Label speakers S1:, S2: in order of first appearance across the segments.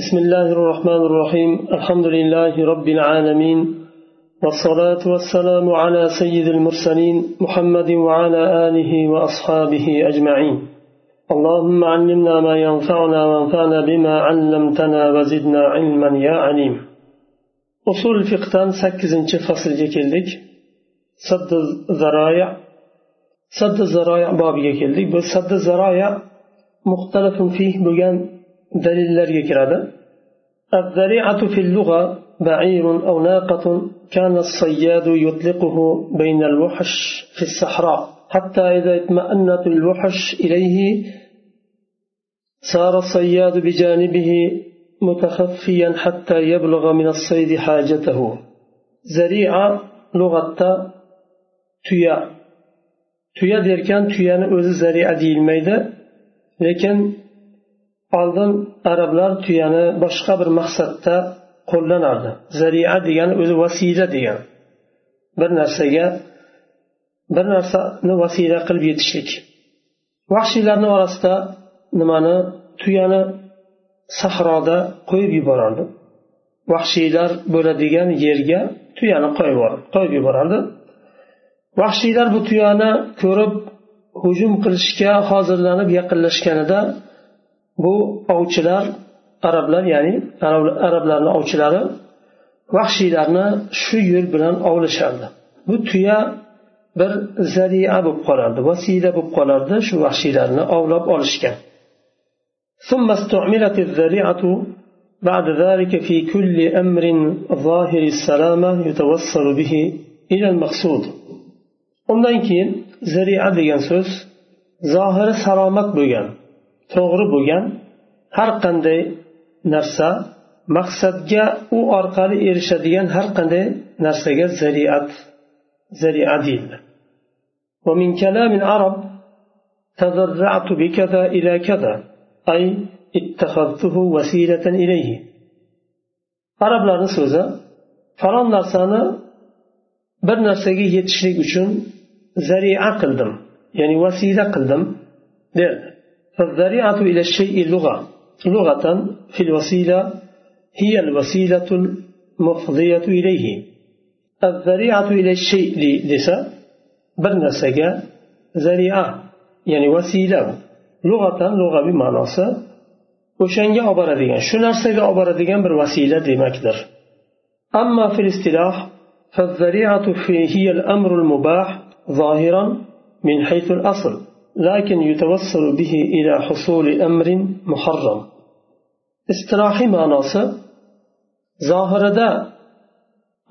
S1: بسم الله الرحمن الرحيم. الحمد لله رب العالمين. والصلاة والسلام على سيد المرسلين محمد وعلى آله وأصحابه أجمعين. اللهم علمنا ما ينفعنا وانفعنا بما علمتنا وزدنا علما يا عليم. أصول الفقه سكزنش فصل keldik سد الذرايع سد الذرايع بابga keldik bu سد الذرايع مختلف فيه. بجان dalillarga kiradi الذريعة في اللغة بعير أو ناقة كان الصياد يطلقه بين الوحش في الصحراء. حتى إذا اطمأنت الوحش إليه صار الصياد بجانبه متخفيا حتى يبلغ من الصيد حاجته. زريعة لغة تيا tuya derkan tuyani o'zi zaria deyilmaydi lekin oldin arablar tuyani boshqa bir maqsadda qo'llanardi. Zaria degani o'zi vasila degani bir narsaga bir narsani vasila qilib yetishlik. Vahshiylarni orasida nimani? Tuyani sahroda qo'yib yuborardi. Vahshiylar bo'ladigan yerga tuyani qo'yib yuborardi. Vahshiylar bu tuyani ko'rib hujum qilishga hozirlanib yaqinlashganida bu ovchilar arablar ya'ni arablarni ovchilari vahshiylarni shu yo'l bilan ovlashardi bu tuya bir zaria bo'lib qolardi vasila bo'lib qolardi shu vahshiylarni ovlab olishga ثم استعملت الذريعة بعد ذلك في كل أمر ظاهر السلامة يتوصل به إلى المقصود undan keyin zaria degan so'z zohiri salomat bo'lgan to'g'ri bo'lgan har qanday narsa maqsadga u orqali erishadigan har qanday narsaga zariat zaria deyildi ومن كلام العرب تذرعت بكذا إلى كذا أي اتخذته وسيلة إليه arablarni so'zi falon narsani bir narsaga yetishlik uchun zaria qildim ya'ni vasila qildim derdi فالذريعة إلى الشيء اللغة لغة في الوسيلة هي الوسيلة المفضية إليه. الذريعة إلى الشيء لسا برنسجة ذريعة يعني وسيلة. لغة لغة بمعنى o'shanga olib boradigan shu narsaga olib boradigan bir vasila demakdir أما في الاصطلاح فالذريعة هي الأمر المباح ظاهرا من حيث الأصل. لكن يتوصل به إلى حصول أمر محرم استراحي معناصر ظاهردا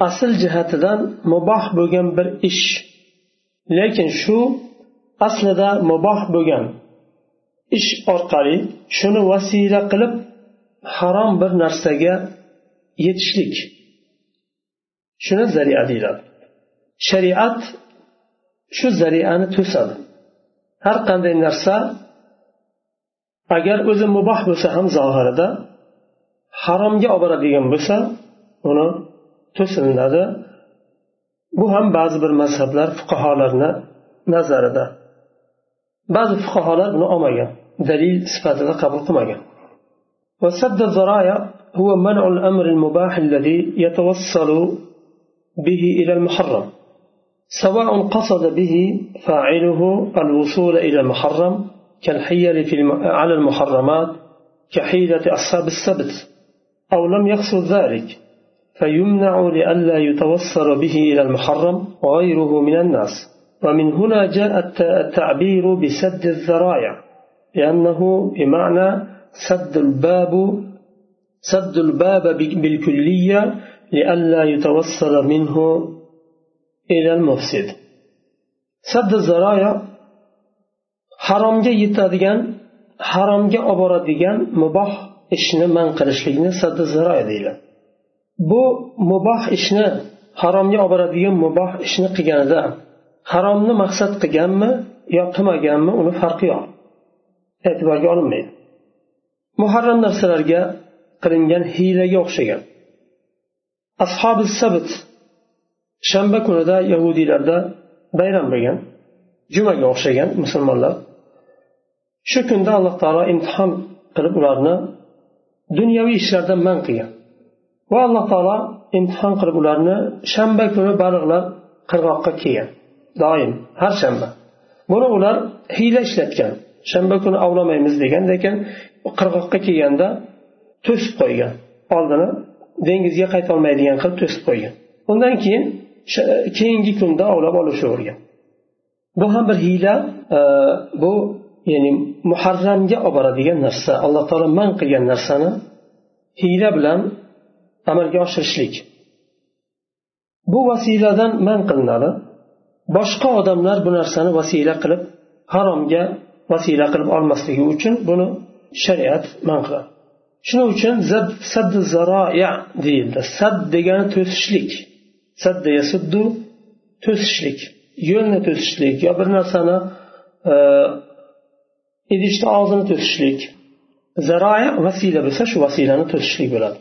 S1: asl jihatidan muboh bo'lgan bir ish lekin shu aslida muboh bo'lgan ish orqali shuni vasila qilib harom bir narsaga yetishlik shuni zaria deyiladi shariat shu zariani to'sadi har qanday narsa agar o'zi muboh bo'lsa ham zohirida haromga olib boradigan bo'lsa uni to'silinadi bu ham ba'zi bir mazhablar fuqarolarni nazarida ba'zi fuqarolar buni olmagan dalil sifatida qabul qilmagan وسد الذرائع هو منع الأمر المباح الذي يتوصل به إلى المحرم سواء قصد به فاعله الوصول إلى المحرم كالحيل في الم... على المحرمات كحيلة أصحاب السبت أو لم يقصد ذلك فيمنع لئلا يتوصل به إلى المحرم وغيره من الناس. ومن هنا جاء التعبير بسد الذرائع لأنه بمعنى سد الباب سد الباب بالكلية لئلا يتوصل منه إلى المفسد سد الذرائع haromga yetadigan haromga olib boradigan muboh ishni man qilishlikni saddi ziroya deyiladi bu muboh ishni haromga olib boradigan muboh ishni qilganida haromni maqsad qilganmi yo qilmaganmi uni farqi yo'q e'tiborga olinmaydi muharram narsalarga qilingan hiylaga o'xshagan ashobi sabt shanba kunida yahudiylarda bayram bo'lgan jumaga o'xshagan musulmonlar shu kunda alloh taolo imtihon qilib ularni dunyoviy ishlardan man qilgan. Va alloh taolo imtihon qilib ularni shanba kuni baliqlar qirg'oqqa kelgan doim har shanba. Buni ular hiyla ishlatgan shanba kuni ovlamaymiz degan lekin qirg'oqqa kelganda to'sib qo'ygan oldini dengizga qaytolmaydigan qilib to'sib qo'ygan. Undan keyin keyingi kunda ovlab olishavergan. Bu ham bir hiyla e, bu ya'ni muharramga olib boradigan narsa. Alloh taolo man qilgan narsani hiyla bilan amalga oshirishlik. Bu vasiladan man qilinadi. Boshqa odamlar bu narsani vasila qilib haromga vasila qilib olmasligi uchun buni shariat man qiladi. Shuning uchun sad deyildi. Sad degani to'sishlik. Sadda yasuddu to'sishlik yo'lni to'sishlik yo bir narsani e, idishni og'zini to'sishlik zaroya vasila bo'lsa shu vasilani to'sishlik bo'ladi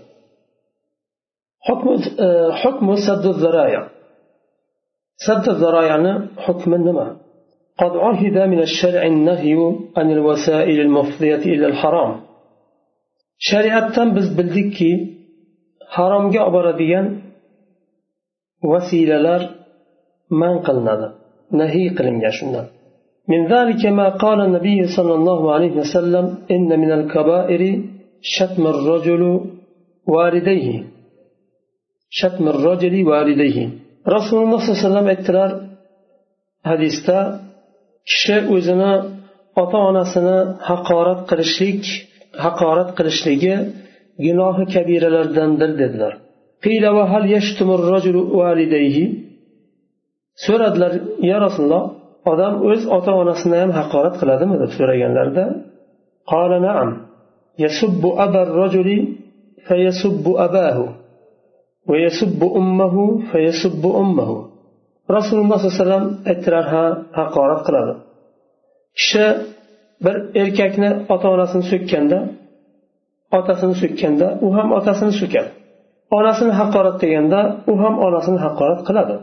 S1: hukmu saddu zaroya saddu zaroyani hukmi nima قد عهد من الشرع النهي عن الوسائل المفضية إلى الحرام shariatdan biz bildikki haromga olib boradigan vasilalar man qilinadi nahiy qilingan shundan من ذلك ما قال النبي صلى الله عليه وسلم إن من الكبائر شتم الرجل والديه شتم الرجل والديه رسول الله صلى الله عليه وسلم aytdilar hadisda kishi o'zini ota onasini haqorat qilishlik haqorat qilishligi gunohi kabiralardandir dedilar so'radilar ya rasululloh odam o'z ota onasini ham haqorat qiladimi deb so'raganlarida يسب أبا الرجل فيسب أباه ويسب أمه فيسب أمه rasululloh sollallohu alayhi vasallam aytdilar ha haqorat qiladi kishi bir erkakni ota onasini so'kkanda otasini so'kkanda u ham otasini so'kadi Onasini haqorat qilganda u ham onasini haqorat qiladi.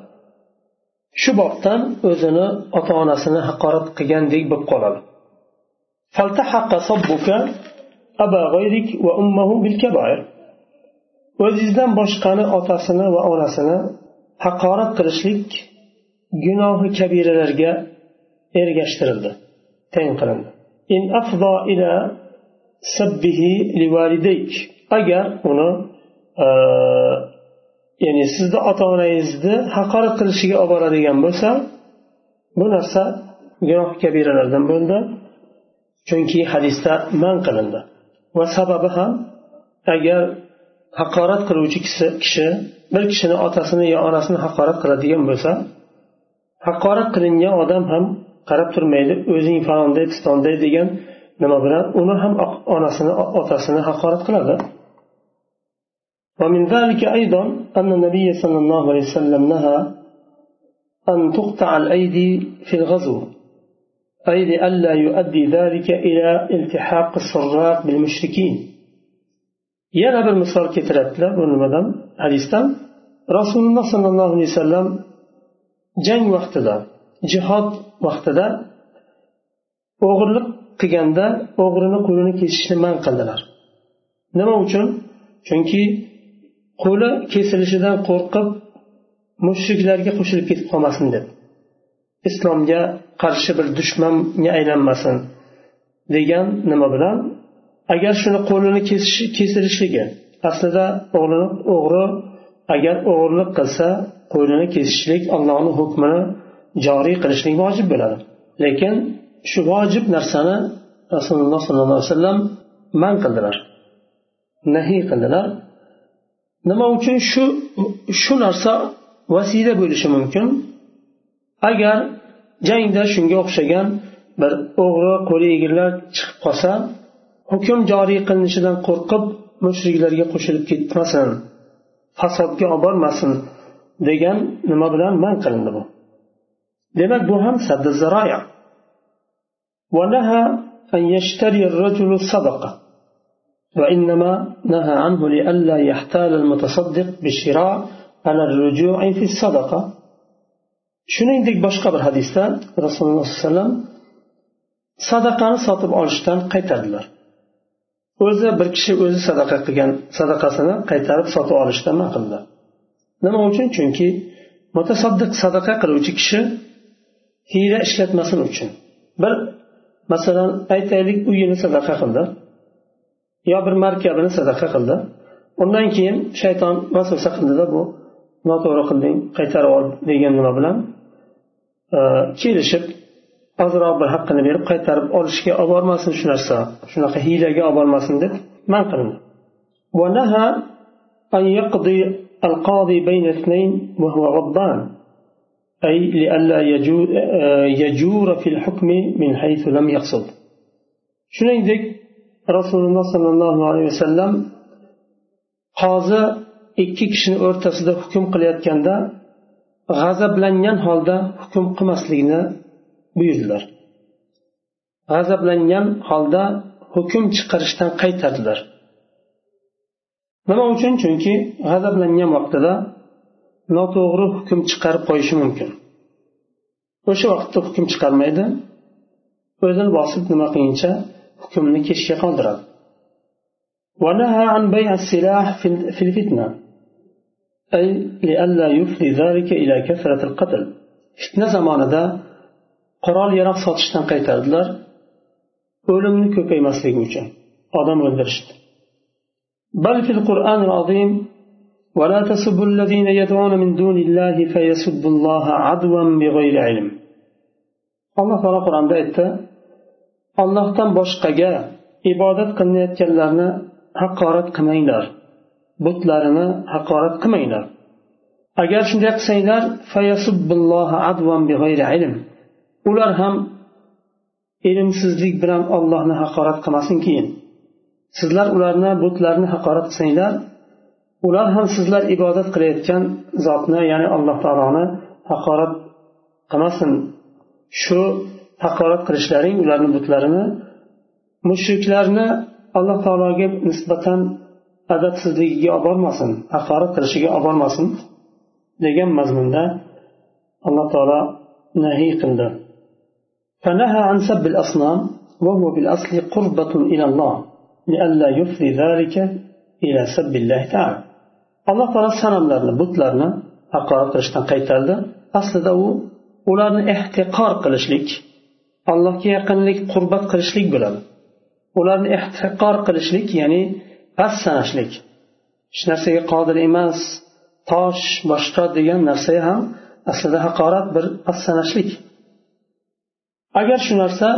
S1: Shu bobdan o'zini ota onasini haqorat qilgandek bo'lib qoladi. O'zingizdan boshqani otasini va onasini haqorat qilishlik gunohi kabiralarga ergashtirildi teng qilindi. Agar uni ya'ni sizni ota onangizni haqorat qilishiga olib boradigan bo'lsa bu narsa gunoh kabiralardan bo'ldi. Chunki hadisda man qilindi. Va sababi ham agar haqorat qiluvchi kishi bir kishini otasini yo onasini haqorat qiladigan bo'lsa haqorat qilingan odam ham qarab turmaydi o'zing falonday pistonday degan nima bilan uni ham onasini otasini haqorat qiladi. ومن ذلك أيضا أن النبي صلى الله عليه وسلم نهى أن تقطع الأيدي في الغزو أي لئلا يؤدي ذلك إلى التحاق السراق بالمشركين yana bir misol keltiradilar bu nimadan hadisdan rasululloh sollallohu alayhi vasallam jang vaqtida jihod vaqtida o'g'irlik qilganda o'g'rini qo'lini kesishni man qildilar nima uchun chunki qo'li kesilishidan qo'rqib mushriklarga qo'shilib ketib qolmasin deb. Islomga qarshi bir dushmanga aylanmasin degan nima bilan agar shuni qo'lini kesilishligi aslida o'g'rilik o'g'ri agar o'g'irlik qilsa qo'lini kesishlik allohni hukmini joriy qilishlik vojib bo'ladi. Lekin shu vojib narsani rasululloh sollallohu alayhi vasallam man qildilar nahiy qildilar. Nima uchun shu shu narsa vasila bo'lishi mumkin? Agar jangda shunga o'xshagan bir o'g'ri qo'li egillar chiqib qolsa hukm joriy qilinishidan qo'rqib mushriklarga qo'shilib ketmasin fasodga olib bormasin degan nima bilan man qilindi bu. Demak bu ham saddi zaroya وإنما نهى عنه لئلا يحتال المتصدق بشراء على الرجوع في الصدقة shuningdek boshqa bir hadisda rasululloh sollallohu alayhi vasallam sadaqani sotib olishdan qaytardilar o'zi bir kishi o'zi sadaqa qilgan sadaqasini qaytarib sotib olishdan man qildi nima uchun chunki mutasaddiq sadaqa qiluvchi kishi hiyla ishlatmasin uchun bir masalan aytaylik uyini sadaqa qildi yo bir markabini sadaqa qildi undan keyin shayton vasvasa qildida bu noto'g'ri qilding qaytarib ol degan nima bilan e, kelishib ozroq bir haqqini berib qaytarib olishga olib bormasin shu narsa shunaqa hiylaga olib bormasin deb man qilindi القاضي بين اثنين وهو غضبان أي لئلا يجور في الحكم من حيث لم يقصد shuningdek rasululloh sollallohu alayhi vasallam qozi ikki kishini o'rtasida hukm qilayotganda g'azablangan holda hukm qilmaslikni buyurdilar. G'azablangan holda hukm chiqarishdan qaytardilar. Nima uchun? Chunki g'azablangan vaqtida noto'g'ri hukm chiqarib qo'yishi mumkin. O'sha vaqtda hukm chiqarmaydi. O'zini bosib nima qilguncha hukmni kechga qoldiradi ونهى عن بيع السلاح في الفتنة أي لئلا يفضي ذلك إلى كثرة القتل فتنة زمانida qurol yarog' sotishdan qaytardilar o'limni ko'paymasligi uchun odam o'ldirishdi بل في القرآن العظيم ولا تسبوا الذين يدعون من دون الله فيسبوا الله عدوا بغير علم alloh taolo qur'onda aytdi ollohdan boshqaga ibodat qilinayotganlarni haqorat qilmanglar. Butlarini haqorat qilmanglar. Agar shunday qilsanglar ular ham ilmsizlik bilan ollohni haqorat qilmasin keyin. Sizlar ularni butlarni haqorat qilsanglar ular ham sizlar ibodat qilayotgan zotni ya'ni alloh taoloni haqorat qilmasin. Shu haqorat qilishlaring ularni butlarini mushriklarni alloh taologa nisbatan adabsizligiga olib bormasin haqorat qilishiga olib bormasin degan mazmunda alloh taolo nahiy qildi فنهى عن سب الأصنام وهو بالأصل قربة إلى الله لئلا يفضي ذلك إلى سب الله تعالى alloh taolo sanamlarni butlarni haqorat qilishdan qaytardi aslida u ularni ehtiqor qilishlik allohga yaqinlik qurbat qilishlik bo'ladi ularni ehtiqor qilishlik ya'ni past sanashlik hech narsaga qodir emas tosh boshqa degan narsa ham aslida haqorat bir past sanashlik agar shu narsa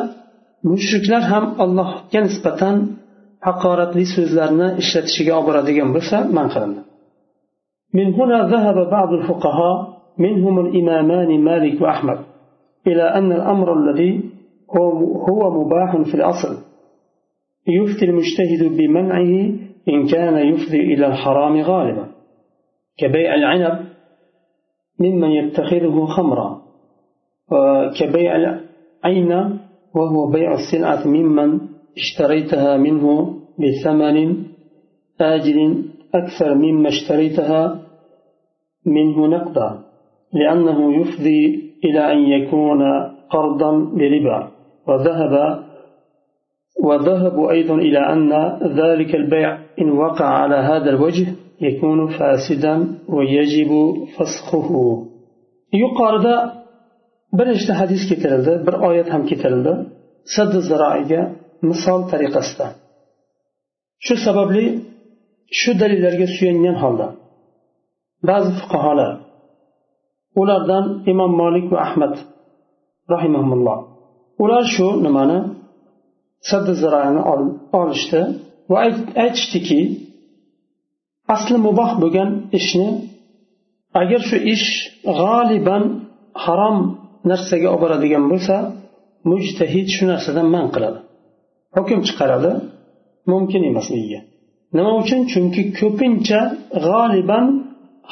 S1: mushriklar ham allohga nisbatan haqoratli so'zlarni ishlatishiga olib boradigan bo'lsa man qilindi من هنا ذهب بعض الفقهاء منهم الإمامان مالك وأحمد إلى أن الأمر الذي هو مباح في الأصل. يفتي المجتهد بمنعه إن كان يفضي إلى الحرام غالبا. كبيع العنب ممن يتخذه خمرا وكبيع العين وهو بيع السلعة ممن اشتريتها منه بثمن آجل أكثر مما اشتريتها منه نقدا لأنه يفضي إلى أن يكون قرضا بربا وذهب وذهبوا أيضا إلى أن ذلك البيع إن وقع على هذا الوجه يكون فاسدا ويجب فسخه. يقال ذا برشت حديث كتلده بر آيات هم كتلده سد الزراعية مثال طريق است. شو سبب لي؟ شو دليل لرغة سوينين حالا؟ بعض فقهالا أولادان إمام مالك وأحمد رحمهم الله. Ular shu nimani? Sadda zirani olishdi va aytishdiki asli muboh bo'lgan ishni agar shu ish g'oliban harom narsaga olib boradigan bo'lsa mujtahid shu narsadan man qiladi. Hukm chiqaradi. Mumkin emasligiga nima uchun? Chunki ko'pincha g'oliban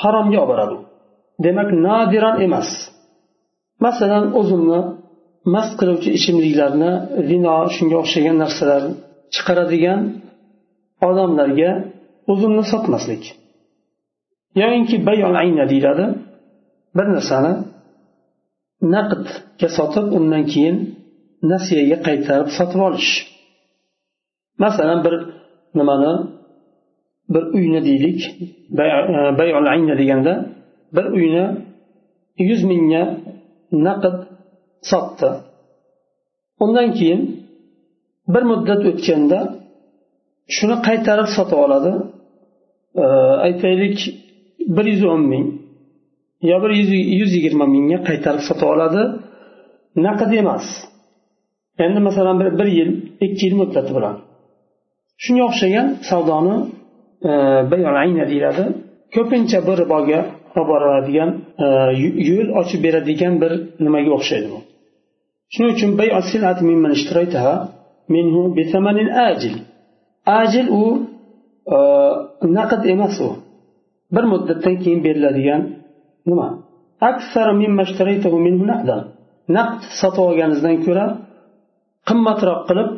S1: haromga olib boradi. Demak nodiran emas. Masalan o'zimni mast qiluvchi ichimliklarni vino shunga o'xshagan narsalar chiqaradigan odamlarga o'zimni sotmaslik. Yoyinki bayol ayna deyiladi. Bir narsani naqdga sotib undan keyin nasiyaga qaytarib sotib olish. Masalan bir nimani bir uyni deylik. Bayul e, ayna deganda bir uyni yuz mingga naqd sotdi. Undan keyin bir muddat o'tganda shuni qaytarib sotib oladi. Aytaylik bir yuz o'n ming yo bir yuz yigirma mingga qaytarib sotib oladi. Naqd emas endi masalan bir, bir yil ikki yil muddati bilan. Shunga o'xshagan savdoni e, ayna deyiladi. Ko'pincha bir riboga olib boradigan e, yo'l ochib beradigan bir nimaga o'xshaydi bu? Shuning uchun minhu ajil. Ajil u e, naqd emas u. Bir muddatdan keyin beriladigan nima? Naqd sotib olganingizdan ko'ra qimmatroq qilib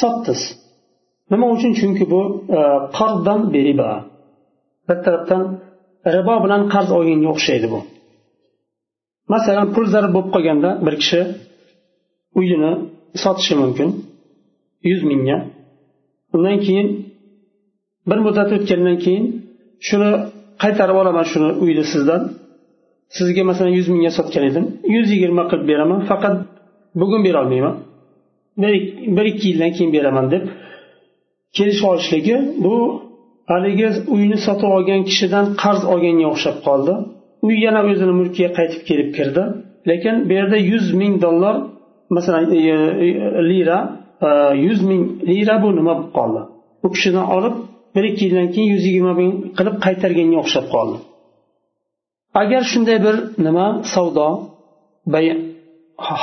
S1: sotdiz nima uchun? Chunki bu e, qarzdan beriba. Bir tarafdan ribo bilan qarz olganga o'xshaydi bu. Masalan pul zarb bo'lib qolganda bir kishi uyini sotishi mumkin. Yuz mingga. Undan keyin bir muddat o'tgandan keyin shuni qaytarib olaman shuni uyni sizdan. Sizga masalan yuz mingga sotgan edim. Yuz yigirma qilib beraman faqat bugun berolmayman bir ikki yildan keyin beraman deb kelishib olishligi bu haligi uyni sotib olgan kishidan qarz olganga o'xshab qoldi. Uy yana o'zini mulkiga qaytib kelib kirdi. Lekin bu yerda yuz ming dollar masalan e, e, lira e, yuz ming lira bu nima bo'lib qoldi u kishidan olib bir ikki yildan keyin yuz yigirma ming qilib qaytarganga o'xshab qoldi agar shunday bir nima savdo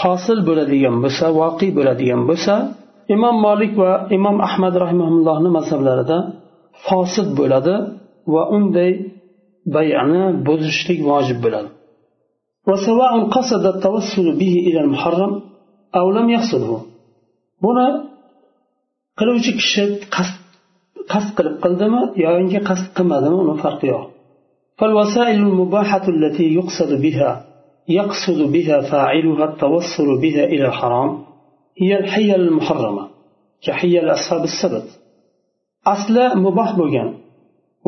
S1: hosil bo'ladigan bo'lsa voqe bo'ladigan bo'lsa imom molik va imom ahmad rahimaullohni mazhablarida fosid bo'ladi va unday bay'ni buzishlik vojib bo'ladi وسواء قصد التوسل به إلى المحرم أو لم يقصده buni qiluvchi kishi qasd qilib qildimi yoinki qasd qilmadimi uni farqi yo'q فالوسائل المباحة التي يقصد بها يقصد بها فاعلها التوصل بها إلى الحرام هي الحيل المحرمة كحيل أصحاب السبت asli muboh bo'lgan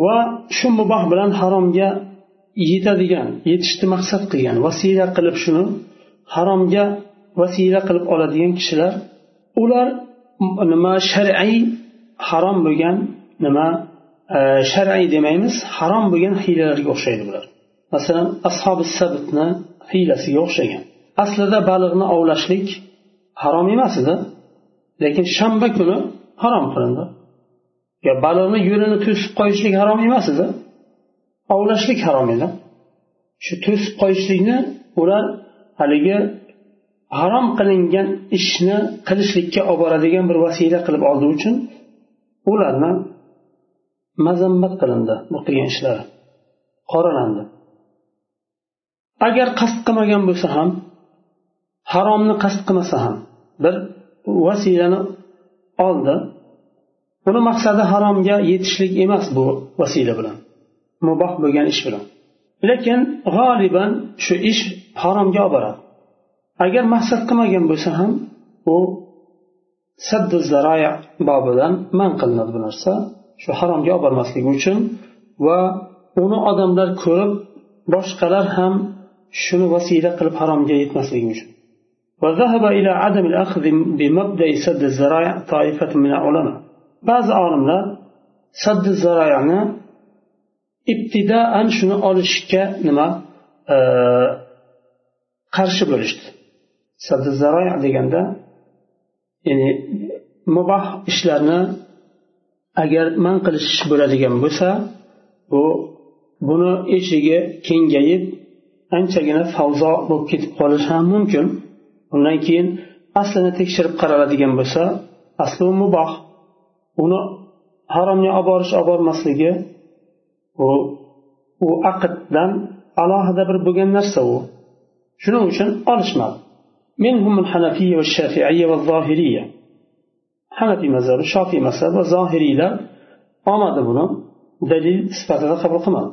S1: va shu muboh bilan haromga yetadigan yetishni maqsad qilgan vasila qilib shuni haromga vasila qilib oladigan kishilar ular nima shar'iy harom bo'lgan nima e, shar'iy demaymiz harom bo'lgan hiylalarga o'xshaydi bular. Masalan ashobi sabitni hiylasiga o'xshagan. Aslida baliqni ovlashlik harom emas edi lekin shanba kuni harom qilindi. Yo baliqni yo'lini to'sib qo'yishlik harom emas edi ovlashlik harom edi. Shu to'sib qo'yishlikni ular haligi harom qilingan ishni qilishlikka olib boradigan bir vasila qilib oldi uchun ularni mazammat qilindi bu qilgan ishlari qoralandi agar qasd qilmagan bo'lsa ham haromni qasd qilmasa ham bir vasilani oldi. Buni maqsadi haromga yetishlik emas bu vasila bilan muboh bo'lgan ish bilan. Lekin g'oliban shu ish haromga olib boradi. agar maqsad qilmagan bo'lsa ham u saddu zaroya bobidan man qilinadi bu narsa shu haromga olib bormasligi uchun va uni odamlar ko'rib boshqalar ham shuni vasila qilib haromga yetmasligi uchun وذهب إلى عدم الأخذ بمبدأ سد الزرايع طائفة من العلماء ba'zi olimlar saddi zaroyani ibtidoan shuni olishga nima e, qarshi bo'lishdi Sadzaroy deganda ya'ni muboh ishlarni agar man qilish bo'ladigan bo'lsa bu buni eshigi kengayib anchagina favzo bo'lib ketib qolishi ham mumkin. Undan keyin aslini tekshirib qaraladigan bo'lsa asli u muboh uni haromga olib borish olib bormasligi u u aqddan alohida bir bo'lgan narsa u. Shuning uchun olishmadi. منهم الحنفية والشافعية والظاهرية. حنفي مذهب الشافعي مذهب والظاهري لا. أمد بنا. دليل صفات خبر قمر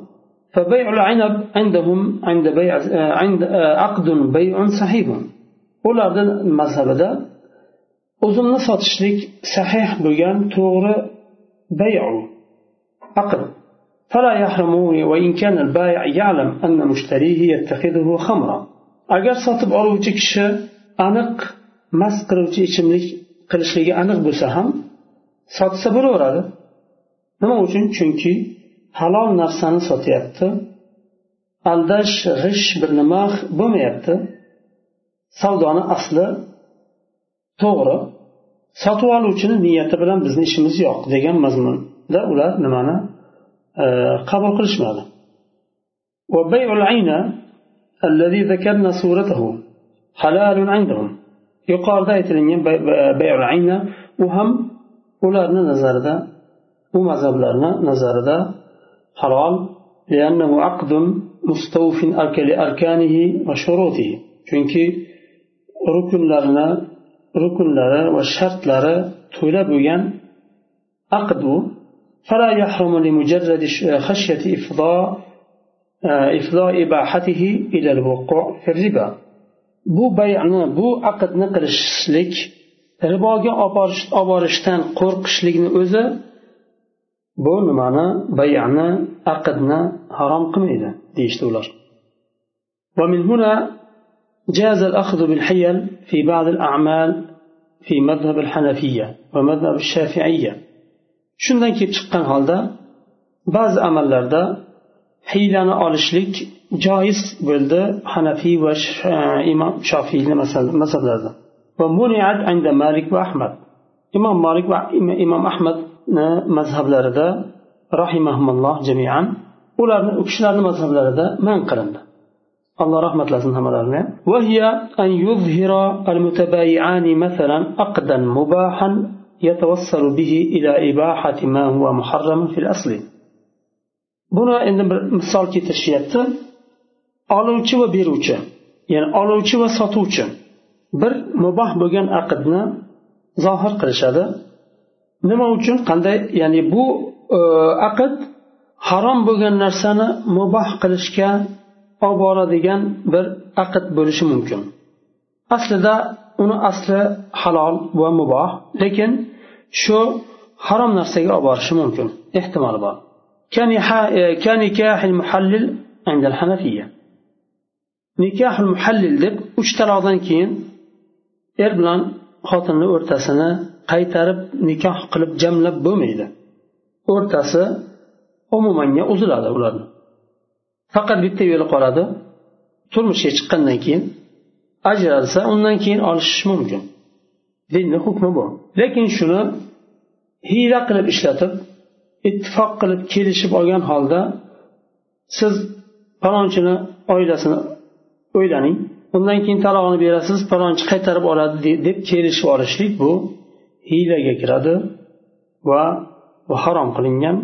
S1: فبيع العنب عندهم عند بيع عند عقد بيع صحيح. ولا مذهب ده أظن صاتشلك صحيح بيان تور
S2: بيع عقد. فلا يحرم وإن كان البائع يعلم أن مشتريه يتخذه خمرا. أجر صاتب أروتك aniq mast qiluvchi ichimlik qilishligi aniq bo'lsa ham sotsa bo'laveradi nima uchun chunki halol narsani sotyapti aldash g'isht bir nima bo'lmayapti savdoni asli to'g'ri sotib oluvchini niyati bilan bizni ishimiz yo'q degan mazmunda ular nimani qabul qilishmadi وبيع العين الذي ذكرنا صورته حلال عندهم yuqorida aytilingan bayul ayna u ham ularni nazarida u mazhablarni nazarida halol chunki rukunlarni rukunlari va shartlari to'la bo'lgan aqd u فلا يحرم لمجرد خشية إفضاء إفضاء إباحته إلى الوقوع في الربا bu bayni bu aqdni qilishlik riboga olib borishdan qo'rqishlikni o'zi bu nimani bayani aqdni harom qilmaydi deyishdi ular ومن هنا جاز الأخذ بالحيل في بعض الأعمال في مذهب الحنفية ومذهب الشافعية shundan kelib chiqqan holda ba'zi amallarda hiylani olishlik joiz bo'ldi hanafiy va imom shofiyni mazhablarida malik va ahmad imom molik va imom ahmadni mazhablarida rahimahumulloh jamian ularni u kishilarni mazhablarida man qilindi alloh rahmatlasin hammalarini وهي أن يظهر المتبايعان مثلا عقدا مباحا يتوصل به إلى إباحة ما هو محرم في الأصل buni endi bir misol keltirishyapti. Oluvchi va beruvchi ya'ni oluvchi va sotuvchi bir muboh bo'lgan aqdni zohir qilishadi. Nima uchun? Qanday? Ya'ni bu e, aqd harom bo'lgan narsani muboh qilishga olib boradigan bir aqd bo'lishi mumkin. Aslida uni asli halol va muboh lekin shu harom narsaga olib borishi mumkin ehtimoli bor. kanikahil muhallil indal hanafiya nikahul muhallil deb uch taloqdan keyin er bilan xotinni o'rtasini qaytarib nikoh qilib jamlab bo'lmaydi o'rtasi umumanga uziladi فقط faqat bitta yo'li qoladi turmushga chiqqandan keyin ajralsa undan keyin olishish mumkin dinni hukmi bu lekin shuni hiyla qilib ishlatib ittifoq qilib kelishib olgan holda siz palonchini oilasini o'ylaning. Undan keyin talog'ini berasiz palonchi qaytarib oladi deb kelishib olishlik bu hiylaga kiradi va bu harom qilingan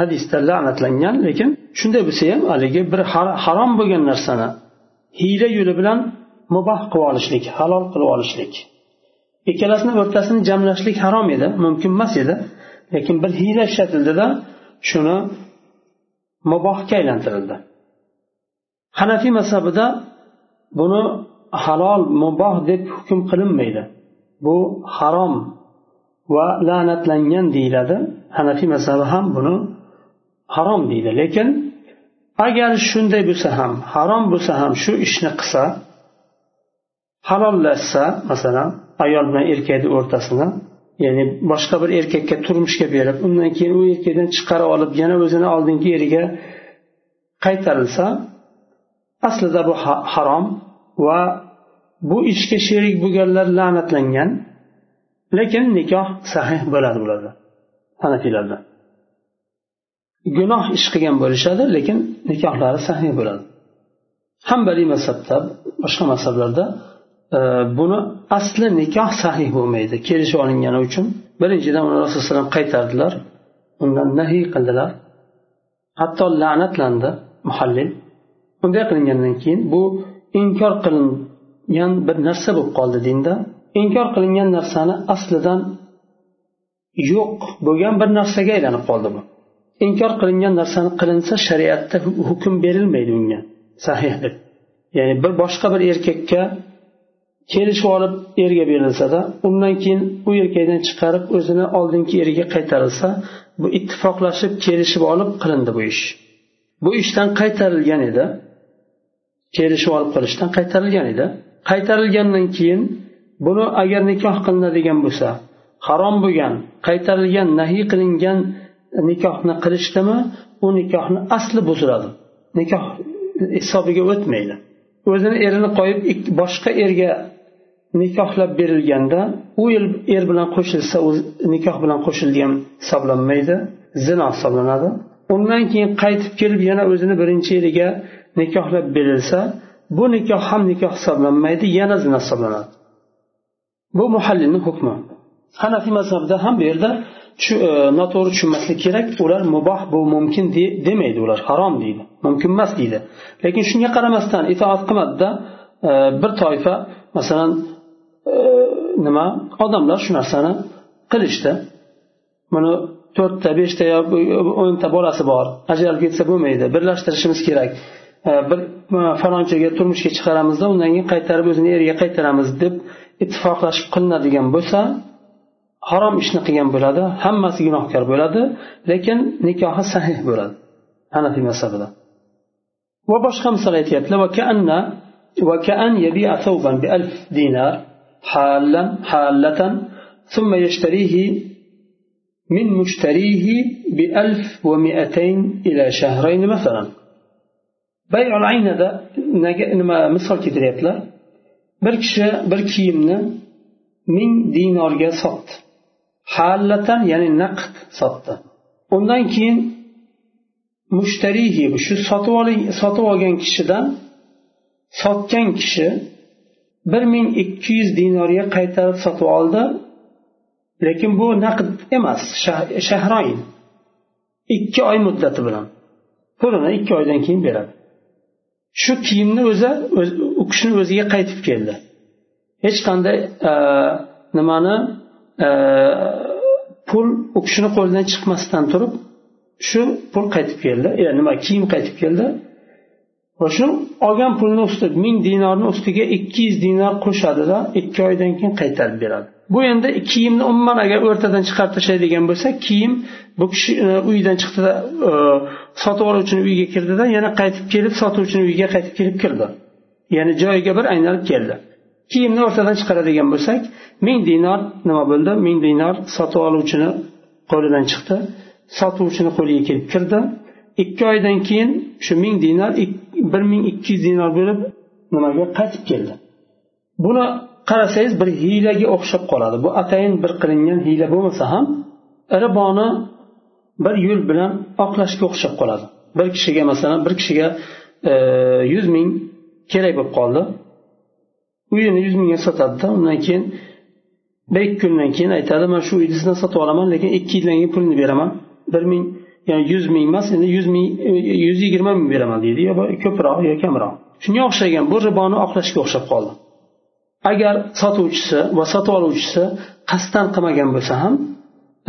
S2: hadisda la'natlangan. Lekin shunday bo'lsa ham haligi bir harom bo'lgan narsani hiyla yo'li bilan muboh qilib olishlik halol qilib olishlik. Ikkalasini o'rtasini jamlashlik harom edi mumkin emas edi. Lekin bir hiyla ishlatildida shuni mubohga aylantirildi. Hanafiy mazhabida buni halol muboh deb hukm qilinmaydi. Bu harom va la'natlangan deyiladi. Hanafiy mazhabi ham buni harom deydi. Lekin agar shunday bo'lsa ham harom bo'lsa ham shu ishni qilsa halollashsa masalan ayol bilan erkakni o'rtasini ya'ni boshqa bir erkakka turmushga berib undan keyin u erkakdan chiqarib olib yana o'zini oldingi eriga qaytarilsa aslida bu harom va bu ishga sherik bo'lganlar la'natlangan lekin nikoh sahih bo'ladi bularda hanafiylarda. Gunoh ish qilgan bo'lishadi lekin nikohlari sahih bo'ladi. Hambaliy mazhabda boshqa mazhablarda buni asli nikoh sahih bo'lmaydi kelishib olingani uchun. Birinchidan uni rasululloh alayhi vasallam qaytardilar undan nahiy qildilar. Hatto la'natlandi muhallil. Bunday qilingandan keyin bu inkor qilingan bir narsa bo'lib qoldi dinda. Inkor qilingan narsani aslidan yo'q bo'lgan bir narsaga aylanib qoldi bu. Inkor qilingan narsani qilinsa shariatda hukm berilmaydi unga. Sahih deb. Ya'ni bir boshqa bir erkakka kelishib olib erga berilsada undan keyin u erkakdan chiqarib o'zini oldingi eriga qaytarilsa bu ittifoqlashib kelishib olib qilindi bu ish. Bu ishdan qaytarilgan edi. Kelishib olib qilishdan qaytarilgan edi. Qaytarilgandan keyin buni agar nikoh qilinadigan bo'lsa harom bo'lgan qaytarilgan nahiy qilingan nikohni qilishdimi u nikohni asli buziladi. Nikoh hisobiga o'tmaydi. O'zini erini qo'yib boshqa erga nikohlab berilganda u er bilan qo'shilsa nikoh bilan qo'shilgan hisoblanmaydi zino hisoblanadi. Undan keyin qaytib kelib yana o'zini birinchi eriga nikohlab berilsa bu nikoh ham nikoh hisoblanmaydi yana zina hisoblanadi. Bu muhallilni hukmi. Hanafiy mazhabida ham bu yerda e, noto'g'ri tushunmaslik kerak ular muboh bu mumkin demaydi ular harom deydi mumkin emas deydi. Lekin shunga qaramasdan itoat qilmadida e, bir toifa masalan nima? Odamlar shu narsani qilishdi. Buni to'rtta beshta yo o'nta bolasi bor. Ajralib ketsa bo'lmaydi. Birlashtirishimiz kerak. Bir falonchaga turmushga chiqaramizda undan keyin qaytarib o'zini eriga qaytaramiz deb ittifoqlashib qilinadigan bo'lsa harom ishni qilgan bo'ladi. Hammasi gunohkor bo'ladi lekin nikohi sahih bo'ladi. Hanafiy mazhabida. Va boshqa misol aytyaptilar وكأن يبيع ثوبا بألف دينار حالا حالة ثم يشتريه من مشتريه بألف ومئتين إلى شهرين مثلا بيع العين ده مثال keltiryaptilar bir kishi bir kiyimni ming dinorga sotdi hallatan ya'ni naqd sotdi undan keyin mushtarihi shu sotib olgan kishidan sotgan kishi bir ming ikki yuz dinorga qaytarib sotib oldi. Lekin bu naqd emas shahroin ikki oy muddati bilan. Pulini ikki oydan keyin beradi. Shu kiyimni o'zi u kishini o'ziga qaytib keldi. Hech qanday e, nimani e, pul u kishini qo'lidan chiqmasdan turib shu pul qaytib keldi. E, nima kiyim qaytib keldi. Va shu olgan pulni ustiga ming dinorni ustiga ikki yuz dinor qo'shadida ikki oydan keyin qaytarib beradi. Bu endi kiyimni umuman agar o'rtadan chiqarib tashlaydigan bo'lsa kiyim bu kishi e, uydan chiqdida e, sotib oluvchini uyiga kirdida yana qaytib kelib sotuvchini uyiga qaytib kelib kirdi. Ya'ni joyiga bir aylanib keldi. Kiyimni o'rtadan chiqaradigan bo'lsak ming dinor nima bo'ldi? Ming dinor sotib oluvchini qo'lidan chiqdi sotuvchini qo'liga kelib kirdi. Ikki oydan keyin shu ming dinor bir ming ikki yuz dinor bo'lib nimaga qaytib keldi? Buni qarasangiz bir hiylaga o'xshab qoladi. Bu atayin bir qilingan hiyla bo'lmasa ham riboni bir yo'l bilan oqlashga o'xshab qoladi. Bir kishiga masalan bir kishiga e, yuz ming kerak bo'lib qoldi. Uyini yuz mingga sotadida undan keyin bir ikki kundan keyin aytadi man shu uyni sizdan sotib olaman lekin ikki yildan keyin pulini beraman. Bir ming ya'ni yuz ming emas endi yuz ming yuz yigirma ming beraman deydi yo ko'proq yo kamroq shunga o'xshagan bu riboni oqlashga o'xshab qoldi agar sotuvchisi va sotib oluvchisi qasddan qilmagan bo'lsa ham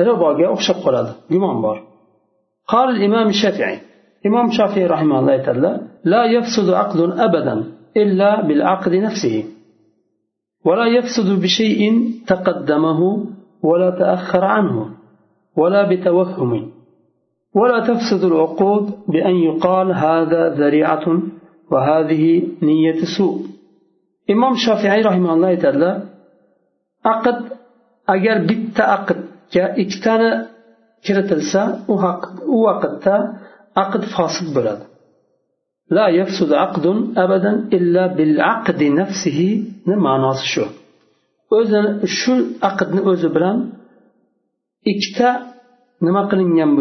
S2: riboga o'xshab qoladi gumon bor قال الإمام الشافعي إمام الشافعي رحمه الله تعالى لا يفسد عقد أبدا إلا بالعقد نفسه ولا يفسد بشيء تقدمه ولا تأخر عنه ولا بتوهم ولا تفسد العقود بأن يقال هذا ذريعة وهذه نية سوء. إمام الشافعي رحمه الله تعالى عقد أجر بيت عقد كإكتانا كرتلسا وقتا عقد فاسد بلد لا يفسد عقد أبدا إلا بالعقد نفسه نما ناس شو. o'zi shu aqdni o'zi bilan ikkita nima qilingan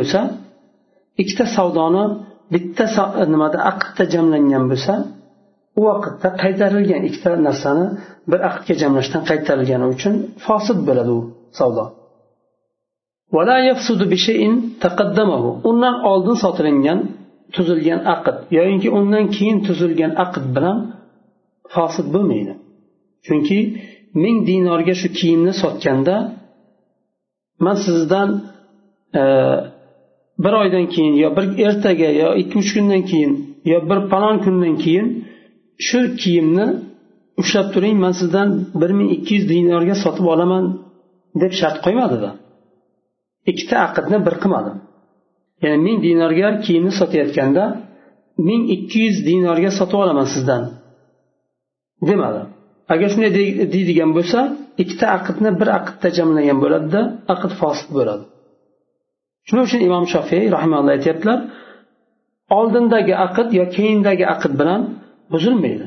S2: ikkita savdoni bitta nimada aqdda jamlangan bo'lsa u vaqtda qaytarilgan ikkita narsani bir aqdga jamlashdan qaytarilgani uchun fosil bo'ladi u savdo. Undan oldin sotilingan tuzilgan aqd yoyinki undan keyin tuzilgan aqd bilan fosil bo'lmaydi. Chunki ming dinorga shu kiyimni sotganda man sizdan e, bir oydan keyin yo bir ertaga yo ikki uch kundan keyin yo bir falon kundan keyin shu kiyimni ushlab turing man sizdan bir ming ikki yuz dinorga sotib olaman deb shart qo'ymadida. Ikkita aqdni bir qilmadi ya'ni ming dinorga kiyimni sotayotganda ming ikki yuz dinorga sotib olaman sizdan demadi. Agar shunday deydigan bo'lsa ikkita aqdni bir aqdda jamlagan bo'ladida aqd fosil bo'ladi. Shuning uchun imom shofiy rahimalloh aytyaptilar oldindagi aqd yo keyindagi aqd bilan buzilmaydi.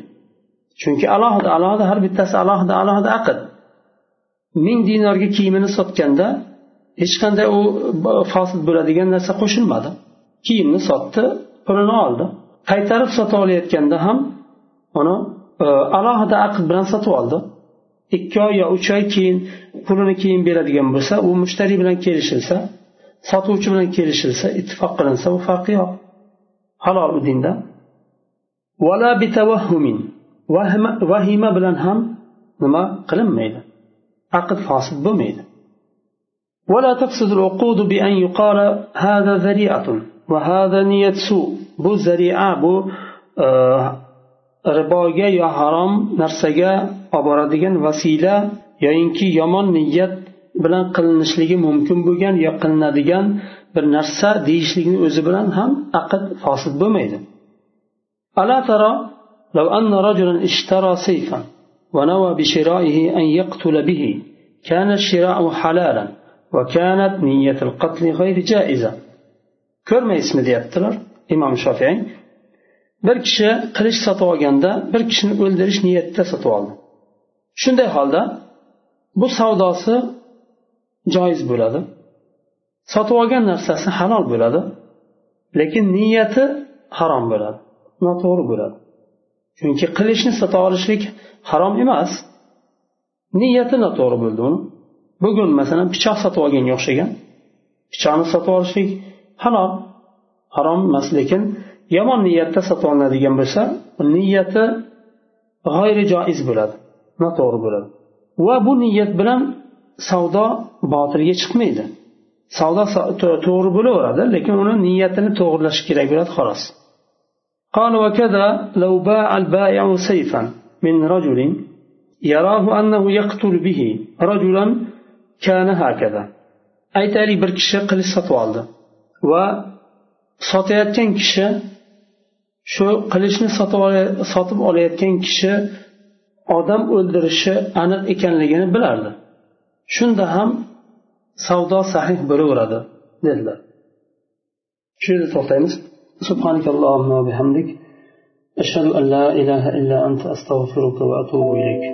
S2: Chunki alohida alohida har bittasi alohida alohida aqd. Ming dinorga kiyimini sotganda hech qanday u fosil bo'ladigan narsa qo'shilmadi. Kiyimni sotdi pulini oldi. Qaytarib sotib olayotganda ham uni e, alohida aqd bilan sotib oldi. Ikki oy yo uch oy keyin pulini keyin beradigan bo'lsa u mushtariy bilan kelishilsa sotuvchi bilan kelishilsa ittifoq qilinsa u farqi yo'q halol u dinda vahima bilan ham nima qilinmaydi aqd fosil bo'lmaydi ولا تفسد العقود بأن يقال هذا ذريعة وهذا نية سوء bu zaria bu riboga yo harom narsaga olib boradigan vasila yoyinki yomon niyat bilan qilinishligi mumkin bo'lgan yo qilinadigan bir narsa deyishlikni o'zi bilan ham aqd fosil bo'lmaydi ألا ترى لو أن رجلا اشترى سيفا ونوى بشرائه أن يقتل به كان الشراء حلالا وكانت نية القتل غير جائزة ko'rmaysizmi deyaptilar imom shofiy bir kishi qilich sotib olganda bir kishini o'ldirish niyatida sotib oldi shunday holda bu savdosi joiz bo'ladi. Sotib olgan narsasi halol bo'ladi. Lekin niyati harom bo'ladi. Noto'g'ri bo'ladi. Chunki qilichni sotib olishlik harom emas. Niyati noto'g'ri bo'ldi uni. Bugun masalan pichoq sotib olganga o'xshagan. Pichoqni sotib olishlik halol harom emas. Lekin yomon niyatda sotib olinadigan bo'lsa niyati g'oyri joiz bo'ladi. Noto'g'ri bo'ladi. Va bu niyat bilan savdo botilga chiqmaydi savdo to'g'ri bo'laveradi lekin uni niyatini to'g'irlash kerak bo'ladi xolos قال وكذا لو باع البائع سيفا من رجل يراه أنه يقتل به رجلا كان هكذا aytaylik bir kishi qilich sotib oldi va sotayotgan kishi shu qilichni sotib olayotgan kishi odam o'ldirishi aniq ekanligini bilardi shunda ham savdo sahih bo'laveradi dedilar shu yerda to'xtaymiz سبحانك اللهم وبحمدك أشهد أن لا إله إلا أنت أستغفرك وأتوب إليك